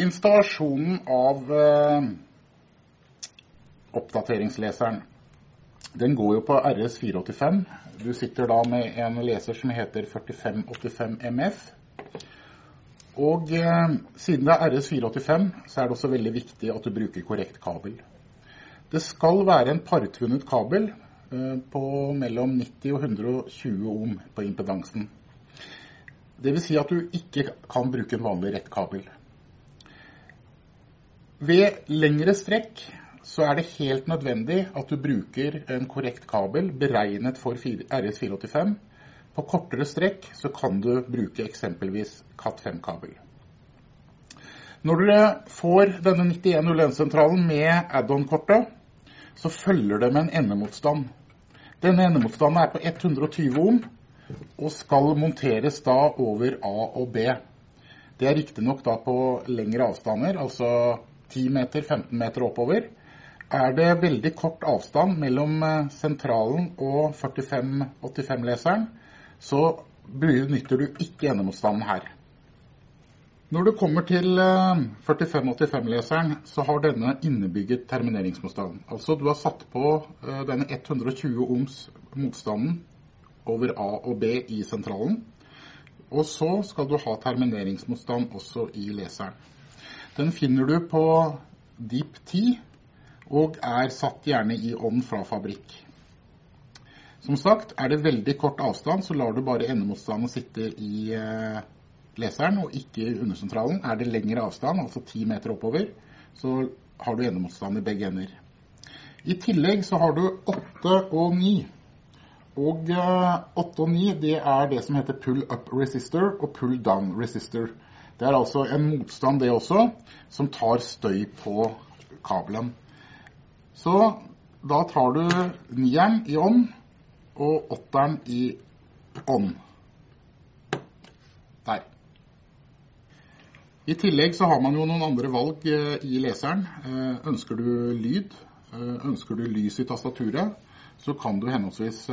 Installasjonen av eh, oppdateringsleseren den går jo på RS485. Du sitter da med en leser som heter 4585 MF. Og eh, siden det er RS485, så er det også veldig viktig at du bruker korrekt kabel. Det skal være en partvunnet kabel eh, på mellom 90 og 120 ohm på impedansen. Vil si at du ikke kan bruke en vanlig rett kabel. Ved lengre strekk så er det helt nødvendig at du bruker en korrekt kabel beregnet for RS485. På kortere strekk så kan du bruke eksempelvis Cat5-kabel. Når du får denne 9101-sentralen med add-on-kortet, så følger det med en endemotstand. Denne endemotstanden er på 120 ohm og skal monteres da over A og B. Det er riktignok da på lengre avstander, altså 10 meter, 15 meter oppover, er det veldig kort avstand mellom eh, sentralen og 4585-leseren, så benytter du ikke enemotstanden her. Når du kommer til 4585-leseren, eh, så har denne innebygget termineringsmotstand. Altså du har satt på eh, denne 120 ohms motstanden over A og B i sentralen. Og så skal du ha termineringsmotstand også i leseren. Den finner du på Deep 10 og er satt gjerne i ovn fra fabrikk. Som sagt, er det veldig kort avstand, så lar du bare endemotstanden sitte i eh, leseren og ikke i undersentralen. Er det lengre avstand, altså 10 meter oppover, så har du endemotstand i begge ender. I tillegg så har du 8 og 9. Og 8 eh, og 9 det er det som heter pull up resistor og pull down resistor. Det er altså en motstand, det også, som tar støy på kabelen. Så da tar du nieren i ånd og åtteren i ånd. Der. I tillegg så har man jo noen andre valg eh, i leseren. Eh, ønsker du lyd, eh, ønsker du lys i tastaturet, så kan du henholdsvis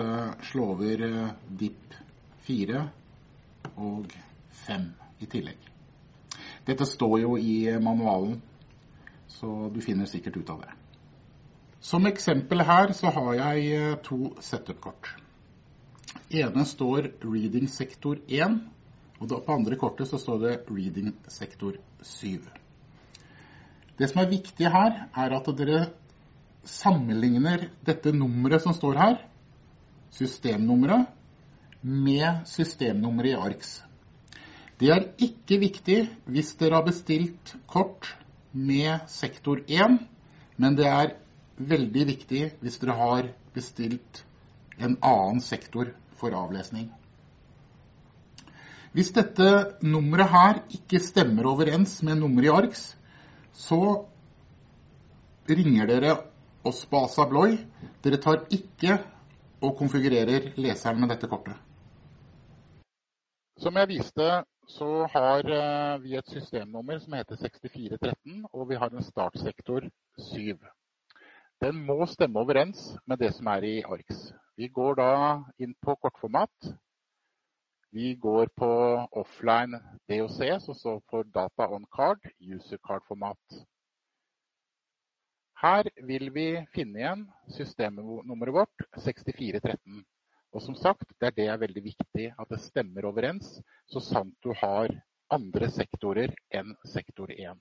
slå over DIP 4 og 5 i tillegg. Dette står jo i manualen, så du finner sikkert ut av det. Som eksempel her så har jeg eh, to setup-kort. ene står reading sektor 1, og på andre kortet så står det reading sektor 7. Det som er viktig her, er at dere sammenligner dette nummeret som står her, systemnummeret, med systemnummeret i ARKS. Det er ikke viktig hvis dere har bestilt kort med sektor 1, men det er veldig viktig hvis dere har bestilt en annen sektor for avlesning. Hvis dette nummeret her ikke stemmer overens med nummeret i ARKS, så ringer dere oss på Asa Bloy. Dere tar ikke og konfigurerer leseren med dette kortet. Som jeg viste så har eh, vi et systemnummer som heter 6413, og vi har en startsektor 7. Den må stemme overens med det som er i ARKS. Vi går da inn på kortformat. Vi går på offline DOC, som står for Data on Card, user card-format. Her vil vi finne igjen systemnummeret vårt 6413. Og som sagt, det er det er veldig viktig at det stemmer overens, så sant du har andre sektorer enn sektor 1.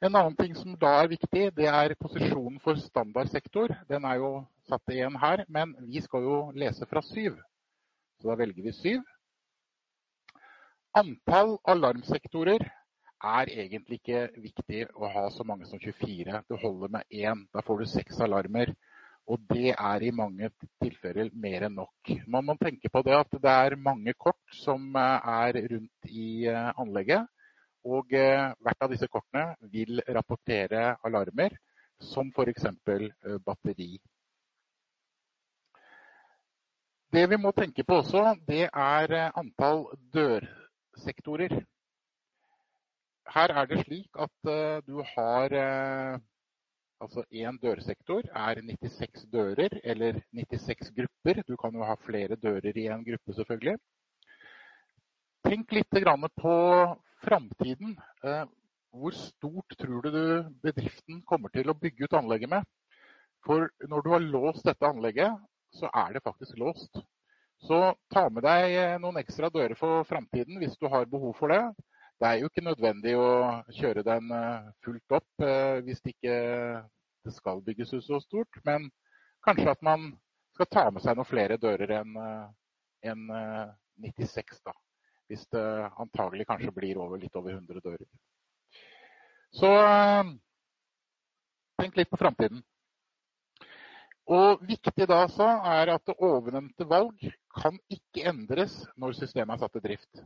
En annen ting som da er viktig, det er posisjonen for standardsektor. Den er jo satt til 1 her, men vi skal jo lese fra syv. Så da velger vi syv. Antall alarmsektorer er egentlig ikke viktig å ha så mange som 24. Det holder med én. Da får du seks alarmer. Og det er i mange tilfeller mer enn nok. Man må tenke på det at det er mange kort som eh, er rundt i eh, anlegget. Og eh, hvert av disse kortene vil rapportere alarmer, som f.eks. batteri. Det vi må tenke på også, det er antall dørsektorer. Her er det slik at du har Altså én dørsektor er 96 dører, eller 96 grupper. Du kan jo ha flere dører i en gruppe, selvfølgelig. Tenk litt på framtiden. Eh, hvor stort tror du bedriften kommer til å bygge ut anlegget med? For når du har låst dette anlegget, så er det faktisk låst. Så ta med deg eh, noen ekstra dører for framtiden hvis du har behov for det. Det er jo ikke nødvendig å kjøre den eh, fullt opp hvis det ikke skal bygges ut så stort. Men kanskje at man skal ta med seg noen flere dører enn en 96, da. Hvis det antagelig kanskje blir over, litt over 100 dører. Så eh, tenk litt på framtiden. Og viktig da så er at det ovennevnte valg kan ikke endres når systemet er satt i drift.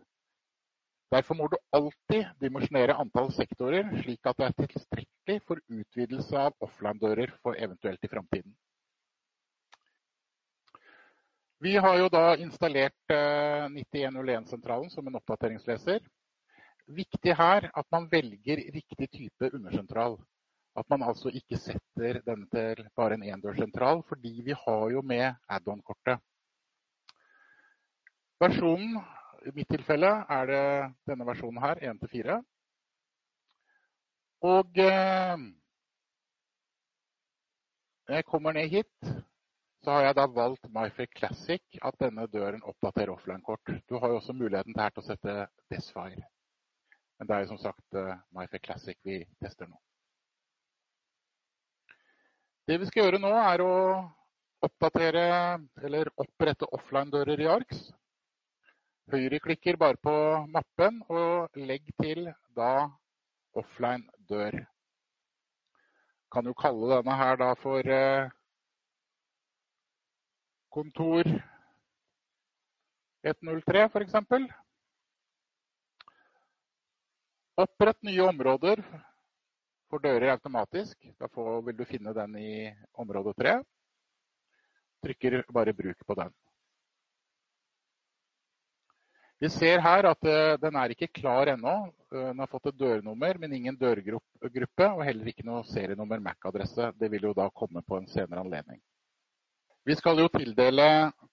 Derfor må du alltid dimensjonere antall sektorer, slik at det er tilstrekkelig for utvidelse av offline-dører for eventuelt i framtiden. Vi har jo da installert 9101-sentralen eh, som en oppdateringsleser. Viktig her at man velger riktig type undersentral. At man altså ikke setter denne til bare en endørssentral, fordi vi har jo med add-on-kortet. Versjonen, i mitt tilfelle, er det denne versjonen her, 1-4. Og eh, jeg kommer ned hit, så har jeg da valgt MyFair Classic, at denne døren oppdaterer offline-kort. Du har jo også muligheten til til å sette Desfire. Men det er jo som sagt uh, MyFair Classic vi tester nå. Det vi skal gjøre nå, er å oppdatere eller opprette offline-dører i ARKS. Høyreklikker bare på mappen og legg til da offline-dør. Kan jo kalle denne her da for uh, kontor 103 f.eks. Opprett nye områder for dører automatisk. Da vil du finne den i område 3. Trykker bare 'bruk' på den. Vi ser her at eh, den er ikke klar ennå. Eh, den har fått et dørnummer, men ingen dørgruppe, og heller ikke noe serienummer MAC-adresse. Det vil jo da komme på en senere anledning. Vi skal jo tildele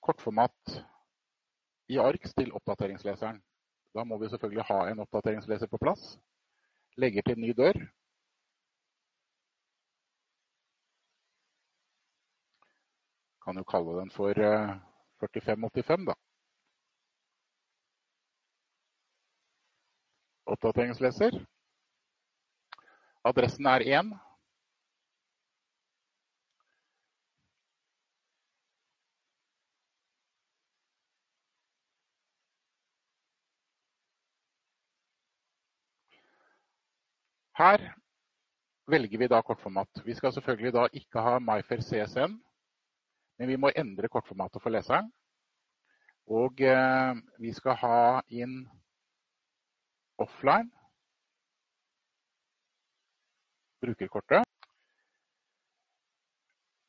kortformat i ARKS til oppdateringsleseren. Da må vi selvfølgelig ha en oppdateringsleser på plass. Legger til ny dør. Kan jo kalle den for 4585, eh, da. Oppdateringsleser. Adressen er 1. Her velger vi da kortformat. Vi skal selvfølgelig da ikke ha MyFair CSN, men vi må endre kortformatet for leseren. Og eh, vi skal ha inn offline brukerkortet.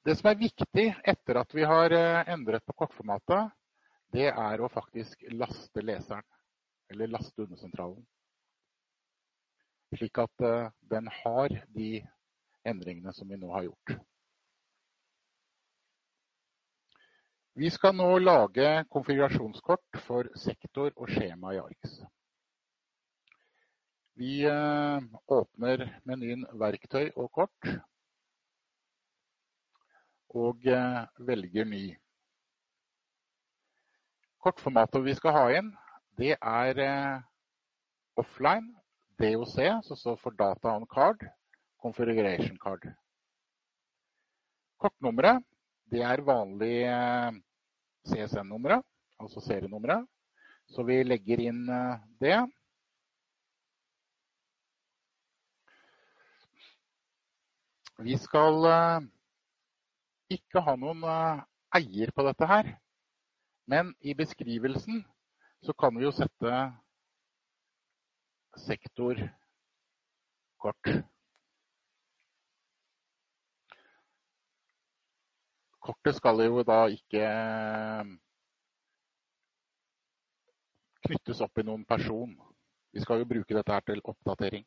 Det som er viktig etter at vi har eh, endret på kortformatet, det er å faktisk laste leseren, eller laste undersentralen slik at eh, den har de endringene som vi nå har gjort. Vi skal nå lage konfigurasjonskort for sektor og skjema i ARKS. Vi eh, åpner menyen 'Verktøy og kort' og eh, velger 'Ny'. Kortformatet vi skal ha inn, det er offline DOC, som står for Data on Card, Configuration Card. Kortnummeret det er vanlig eh, CSN-nummeret, altså serienummeret. Så vi legger inn eh, det. Vi skal eh, ikke ha noen eier på dette her. Men i beskrivelsen så kan vi jo sette sektorkort. Kortet skal jo da ikke eh, knyttes opp i noen person. Vi skal jo bruke dette her til oppdatering.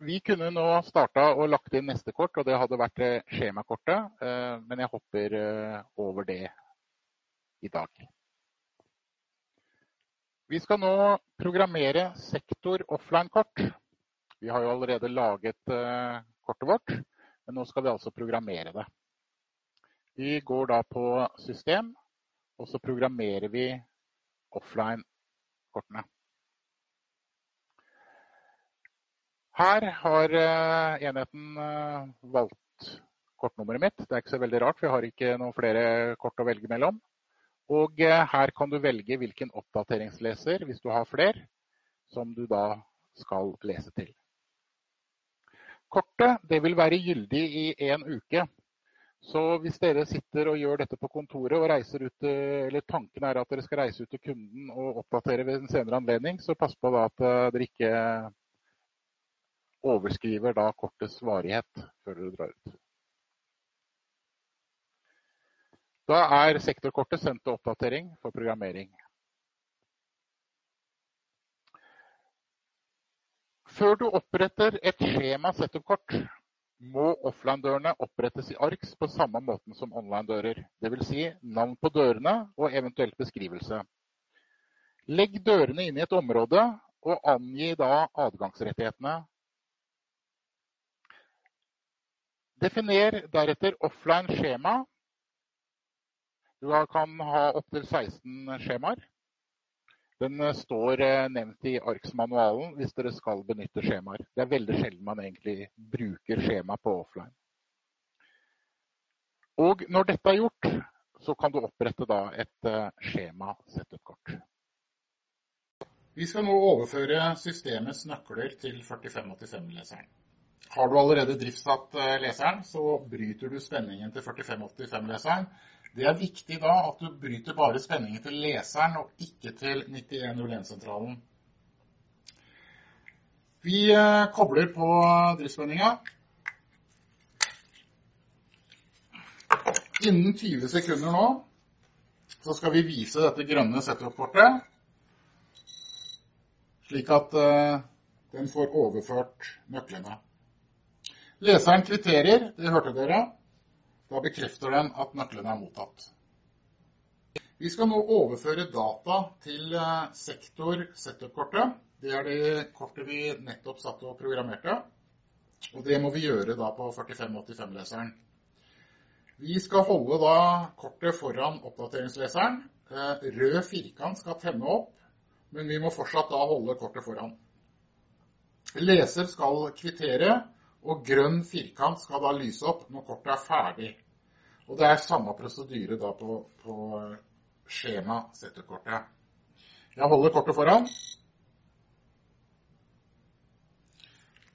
Vi kunne nå starta og lagt inn neste kort, og det hadde vært eh, skjemakortet. Eh, men jeg hopper over det i dag. Vi skal nå programmere sektor offline-kort. Vi har jo allerede laget kortet vårt, men nå skal vi altså programmere det. Vi går da på system, og så programmerer vi offline-kortene. Her har uh, enheten uh, valgt kortnummeret mitt. Det er ikke så veldig rart, for jeg har ikke noen flere kort å velge mellom. Og eh, her kan du velge hvilken oppdateringsleser, hvis du har flere, som du da skal lese til. Kortet vil være gyldig i en uke. Så hvis dere sitter og gjør dette på kontoret og reiser ut, eller tanken er at dere skal reise ut til kunden og oppdatere ved en senere anledning, så pass på at eh, dere ikke overskriver da kortets varighet før dere drar ut. Da er sektorkortet sendt til oppdatering for programmering. Før du oppretter et skjema setup-kort, må offline-dørene opprettes i ARKS på samme måten som online-dører. Dvs. Si navn på dørene og eventuelt beskrivelse. Legg dørene inn i et område og angi da adgangsrettighetene. Definer deretter offline skjema du kan ha opptil 16 skjemaer. Den eh, står eh, nevnt i ARKS-manualen hvis dere skal benytte skjemaer. Det er veldig sjelden man egentlig bruker skjema på offline. Og når dette er gjort, så kan du opprette et eh, skjema setup-kort. Vi skal nå overføre systemets nøkler til 4585-leseren. Har du allerede driftssatt leseren, så bryter du spenningen til 4585-leseren det er viktig da at du bryter bare spenningen til leseren og ikke til 9101-sentralen. Vi eh, kobler på driftsspenninga. Innen 20 sekunder nå så skal vi vise dette grønne setup-kortet, slik at uh, den får overført nøklene. Leseren kvitterer, det hørte dere. Da bekrefter den at nøklene er mottatt. Vi skal nå overføre data til eh, sektor setup-kortet. Det er det kortet vi nettopp satt og programmerte. Og det må vi gjøre da på 4585-leseren. Vi skal holde da kortet foran oppdateringsleseren. Eh, rød firkant skal tenne opp, men vi må fortsatt da holde kortet foran. Leser skal kvittere, og grønn firkant skal da lyse opp når kortet er ferdig. Og det er samme prosedyre da på, på skjema setterkortet. Jeg holder kortet foran.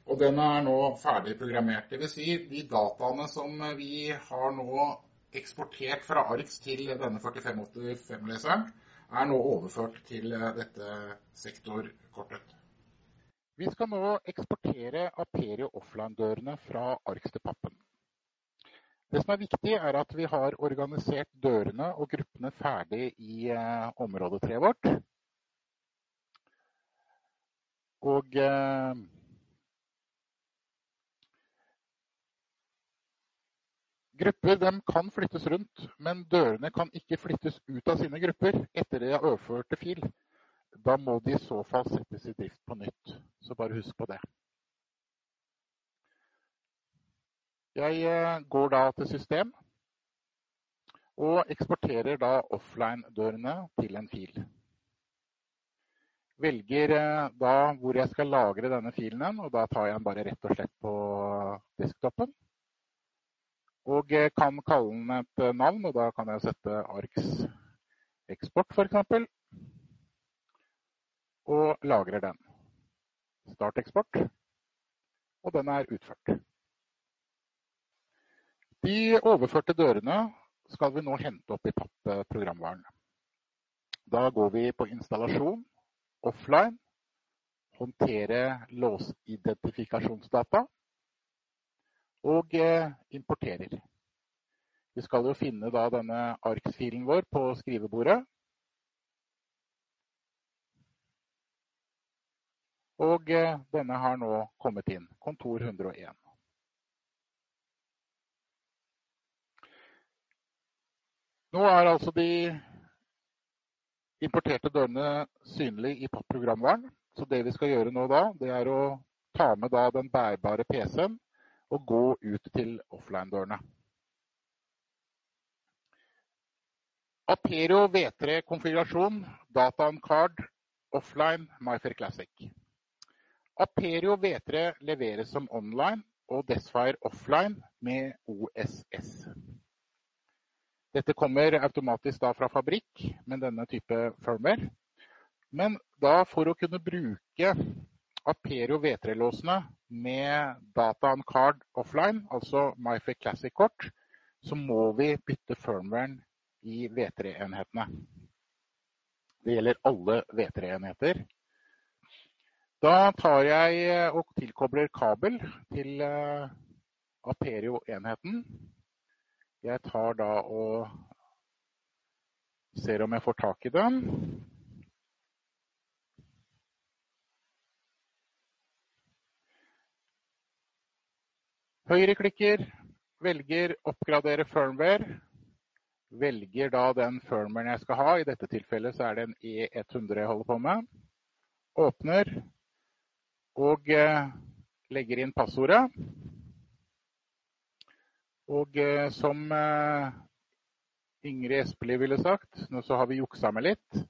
Og den er nå ferdig programmert. Vil si, de dataene som vi har nå eksportert fra ARX til denne 4585-leseren, er nå overført til dette sektorkortet. Vi skal nå eksportere Aperio offline-dørene fra ARKS til pappen. Det som er viktig, er at vi har organisert dørene og gruppene ferdig i eh, områdetreet vårt. Og eh, Grupper kan flyttes rundt, men dørene kan ikke flyttes ut av sine grupper etter de har overført til fil. Da må de i så fall settes i drift på nytt. Så bare husk på det. Jeg eh, går da til system og eksporterer da offline-dørene til en fil. Velger eh, da hvor jeg skal lagre denne filen, og da tar jeg den bare rett og slett på desktopen. Og eh, kan kalle den et navn, og da kan jeg sette ARKS eksport f.eks. Og lagrer den. Start eksport. Og den er utført. De overførte dørene skal vi nå hente opp i PAP-programvaren. Da går vi på installasjon, offline, håndtere låsidentifikasjonsdata og eh, importerer. Vi skal jo finne denne ARKS-filen vår på skrivebordet. Og eh, denne har nå kommet inn. Kontor 101. Nå er altså de importerte dørene synlig i programvaren. Så det vi skal gjøre nå da, det er å ta med da den bærbare PC-en og gå ut til offline-dørene. Aperio V3-konfigurasjon, data on card, offline, MyFair Classic. Aperio V3 leveres som online og Desfire offline med OSS. Dette kommer automatisk fra fabrikk med denne type firmware. Men da for å kunne bruke Aperio V3-låsene med data on card offline, altså MyFair Classic-kort, så må vi bytte firmwaren i V3-enhetene. Det gjelder alle V3-enheter. Da tar jeg og tilkobler kabel til Aperio-enheten. Jeg tar da og ser om jeg får tak i den. Høyreklikker, velger oppgradere firmware. Velger da den firmwaren jeg skal ha. I dette tilfellet så er det en E100 jeg holder på med. Åpner og legger inn passordet. Og som Ingrid Espelid ville sagt, nå så har vi juksa med litt.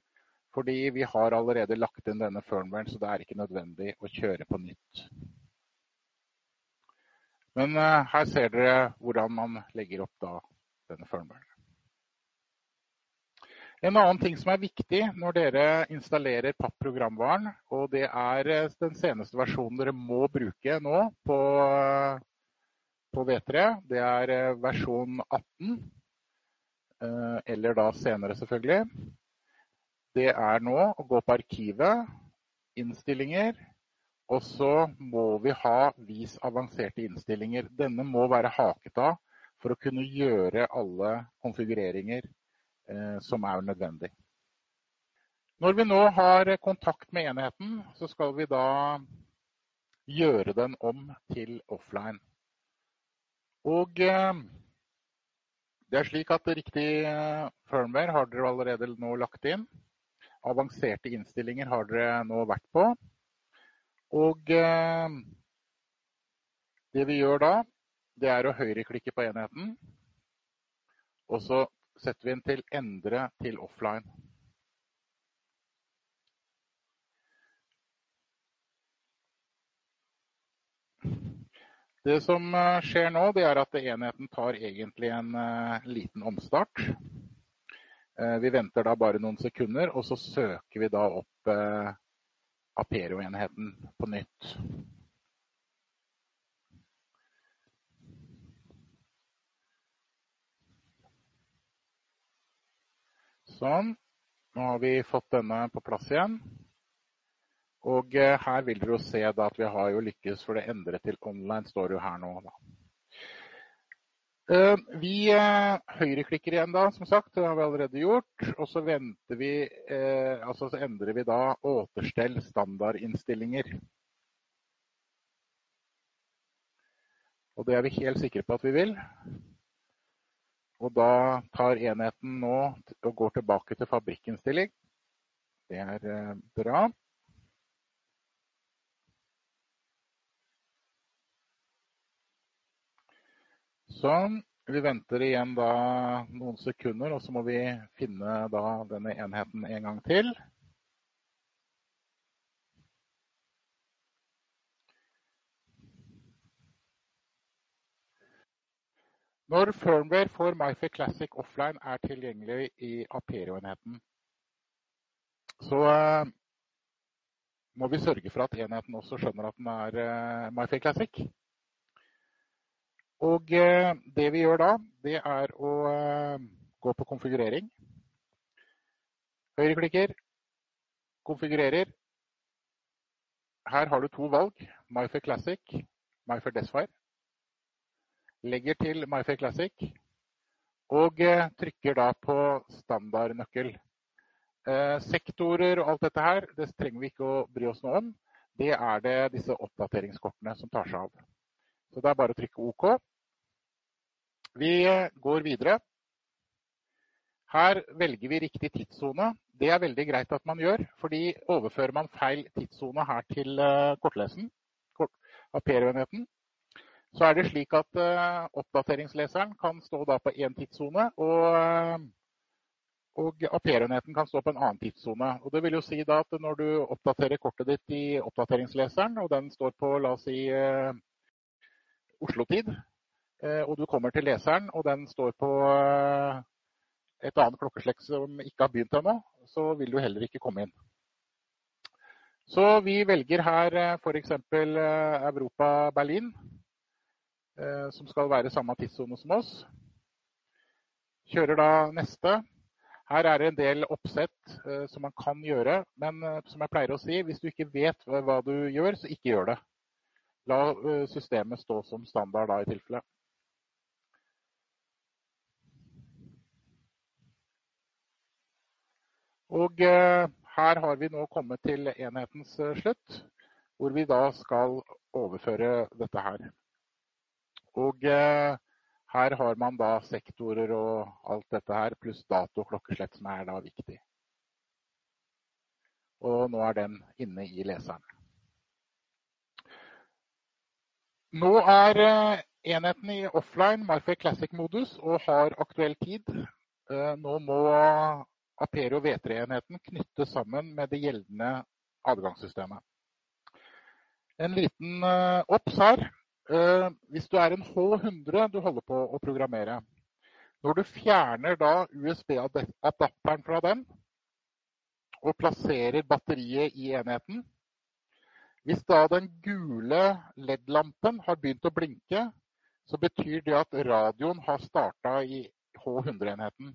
Fordi vi har allerede lagt inn denne firmwaren, så det er ikke nødvendig å kjøre på nytt. Men her ser dere hvordan man legger opp denne firmwaren. En annen ting som er viktig når dere installerer PAP-programvaren, og det er den seneste versjonen dere må bruke nå på V3. Det er versjon 18, eller da senere selvfølgelig. Det er nå å gå på arkivet, innstillinger, og så må vi ha vis avanserte innstillinger. Denne må være haket av for å kunne gjøre alle konfigureringer som er nødvendig. Når vi nå har kontakt med enheten, så skal vi da gjøre den om til offline. Og det er slik at riktig firmware har dere allerede nå lagt inn. Avanserte innstillinger har dere nå vært på. Og det vi gjør da, det er å høyreklikke på enheten. Og så setter vi inn til endre til offline. Det som skjer nå, det er at enheten tar egentlig en liten omstart. Vi venter da bare noen sekunder, og så søker vi da opp Aperio-enheten på nytt. Sånn. Nå har vi fått denne på plass igjen. Og her vil dere jo se at vi har jo lykkes, for det endret til online står jo her nå da. Vi høyreklikker igjen da, som sagt, det har vi allerede gjort. Og så vi, altså så endrer vi da återstell standardinnstillinger. Og det er vi helt sikre på at vi vil. Og da tar enheten nå og går tilbake til fabrikkinnstilling. Det er bra. Sånn. Vi venter igjen da noen sekunder, og så må vi finne denne enheten en gang til. Når firmware for MyFair Classic offline er tilgjengelig i Aperio-enheten, så må vi sørge for at enheten også skjønner at den er MyFair Classic. Og det vi gjør da, det er å gå på konfigurering. Høyreklikker, konfigurerer. Her har du to valg, MyFair Classic, MyFair Desfire. Legger til MyFair Classic, og trykker da på standardnøkkel. Sektorer og alt dette her, det trenger vi ikke å bry oss noe om. Det er det disse oppdateringskortene som tar seg av. Så det er bare å trykke OK. Vi går videre. Her velger vi riktig tidszone. det er veldig greit at man gjør, fordi overfører man feil tidssone her til kortlesen, kort, enheten så er det slik at oppdateringsleseren kan stå på én tidssone, og, og enheten kan stå på en annen tidssone. Det vil jo si at når du oppdaterer kortet ditt i oppdateringsleseren, og den står på la oss si Oslo-tid, og du kommer til leseren, og den står på et annet klokkeslekt som ikke har begynt ennå, så vil du heller ikke komme inn. Så vi velger her eh, f.eks. Eh, Europa-Berlin, eh, som skal være samme tidssone som oss. Kjører da neste. Her er det en del oppsett som man kan gjøre, men som jeg pleier å si, hvis du ikke vet hva du gjør, så ikke gjør det. La systemet stå som standard da i tilfelle. Og eh, her har vi nå kommet til enhetens eh, slutt, hvor vi da skal overføre dette her. Og eh, her har man da sektorer og alt dette her, pluss dato og klokkeslett som er da viktig. Og nå er den inne i leseren. Nå er enheten i offline Marfair Classic-modus og har aktuell tid. Nå må Aperio V3-enheten knyttes sammen med det gjeldende adgangssystemet. En liten obs her. Uh, hvis du er en H100 du holder på å programmere, når du fjerner da USB-adapteren fra den og plasserer batteriet i enheten Hvis da den gule LED-lampen har begynt å blinke, så betyr det at radioen har starta i H100-enheten.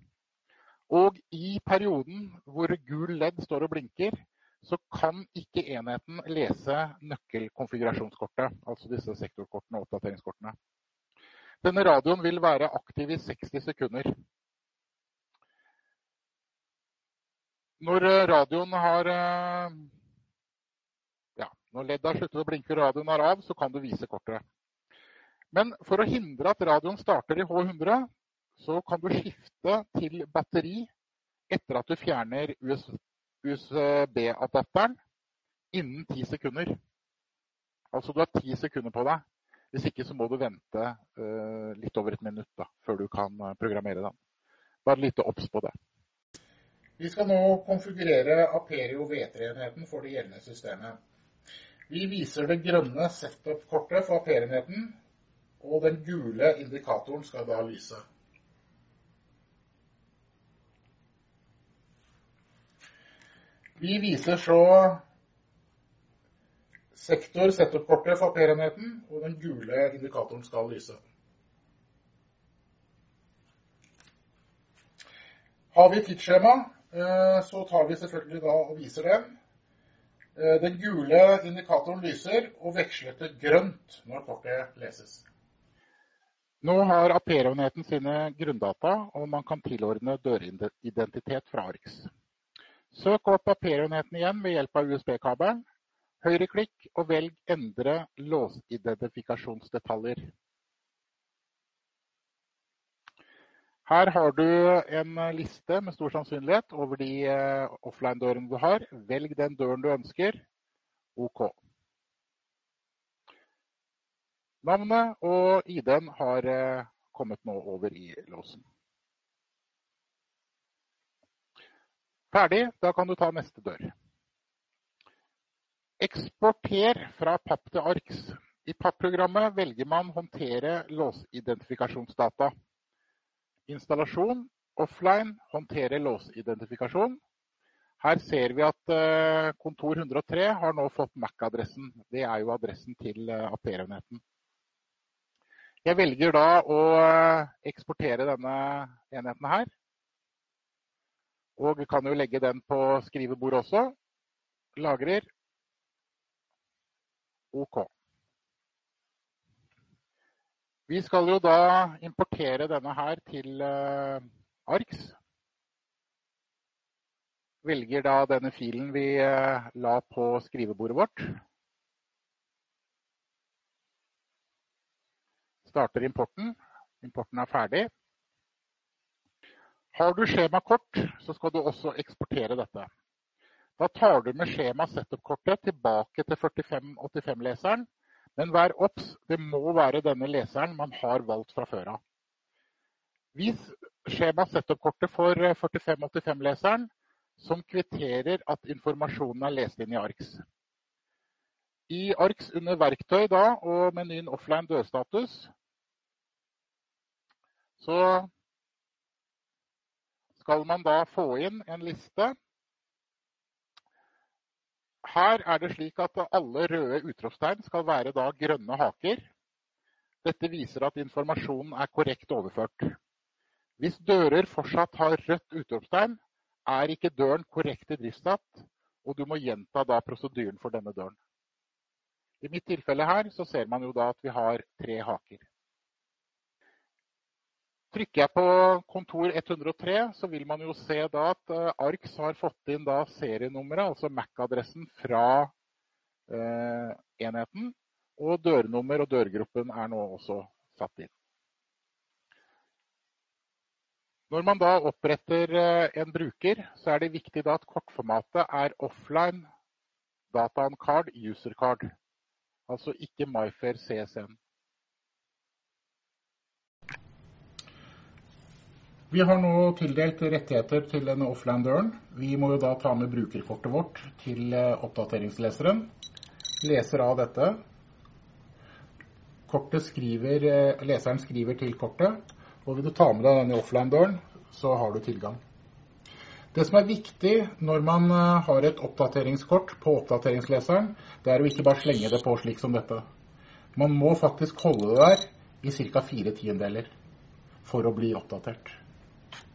Og i perioden hvor gul LED står og blinker, så kan ikke enheten lese nøkkelkonfigurasjonskortet, altså disse sektorkortene og oppdateringskortene. Denne radioen vil være aktiv i 60 sekunder. Når eh, radioen har eh, ja, Når leddet har sluttet å blinke og radioen er av, så kan du vise kortet. Men for å hindre at radioen starter i H100, så kan du skifte til batteri etter at du fjerner USB-adapteren innen 10 sekunder. Altså du har 10 sekunder på deg. Hvis ikke så må du vente uh, litt over et minutt da, før du kan eh, programmere den. Bare litt obs på det. Vi skal nå konfigurere Aperio V3-enheten for det gjeldende systemet. Vi viser det grønne setup-kortet for Aperio-enheten, og den gule indikatoren skal da lyse. Vi viser så sektor setup-kortet for Per-enheten, og den gule indikatoren skal lyse. Har vi tidsskjema, eh, så tar vi selvfølgelig da og viser den. Eh, den gule indikatoren lyser og veksler til grønt når kortet leses. Nå har Aperonheten sine grunndata, og man kan tilordne døridentitet fra ARX. Søk opp papirenheten igjen ved hjelp av USB-kabelen. Høyreklikk og velg 'Endre låsidentifikasjonsdetaljer'. Her har du en liste med stor sannsynlighet over de eh, offline-dørene du har. Velg den døren du ønsker. OK. Navnet og ID-en har eh, kommet nå over i låsen. Ferdig. Da kan du ta neste dør. Eksporter fra papp til ARKS. I PAP-programmet velger man håndtere låsidentifikasjonsdata. Installasjon offline håndtere låsidentifikasjon. Her ser vi at eh, kontor 103 har nå fått MAC-adressen. Det er jo adressen til eh, APR-enheten. Jeg velger da å eh, eksportere denne enheten her. Og kan jo legge den på skrivebordet også. Lagrer. OK. Vi skal jo da importere denne her til uh, ARKS. Velger da denne filen vi uh, la på skrivebordet vårt. Starter importen. Importen er ferdig. Har du skjemakort, så skal du også eksportere dette. Da tar du med skjema setup-kortet tilbake til 4585-leseren, men vær obs, det må være denne leseren man har valgt fra før av. Vis skjema setup-kortet for 4585-leseren, som kvitterer at informasjonen er lest inn i ARKS. I ARKS under verktøy da, og menyen offline dødstatus, så skal man da få inn en liste. Her er det slik at alle røde utropstegn skal være da grønne haker. Dette viser at informasjonen er korrekt overført. Hvis dører fortsatt har rødt utropstegn, er ikke døren korrekt idriftsatt, og du må gjenta da prosedyren for denne døren. I mitt tilfelle her så ser man jo da at vi har tre haker. Trykker jeg på kontor 103, så vil man jo se at eh, ARKS har fått inn serienummeret, altså MAC-adressen fra eh, enheten. Og dørnummer og dørgruppen er nå også satt inn. Når man da oppretter eh, en bruker, så er det viktig at kortformatet er offline data on card user card. Altså ikke MyFair CSN. Vi har nå tildelt rettigheter til denne offline-døren. Vi må jo da ta med brukerkortet vårt til eh, oppdateringsleseren. Leser av dette. Skriver, eh, leseren skriver til kortet. Og vil du ta med deg denne offline-døren, så har du tilgang. Det som er viktig når man eh, har et oppdateringskort på oppdateringsleseren, det er å ikke bare slenge det på slik som dette. Man må faktisk holde det der i ca. fire tiendeler for å bli oppdatert.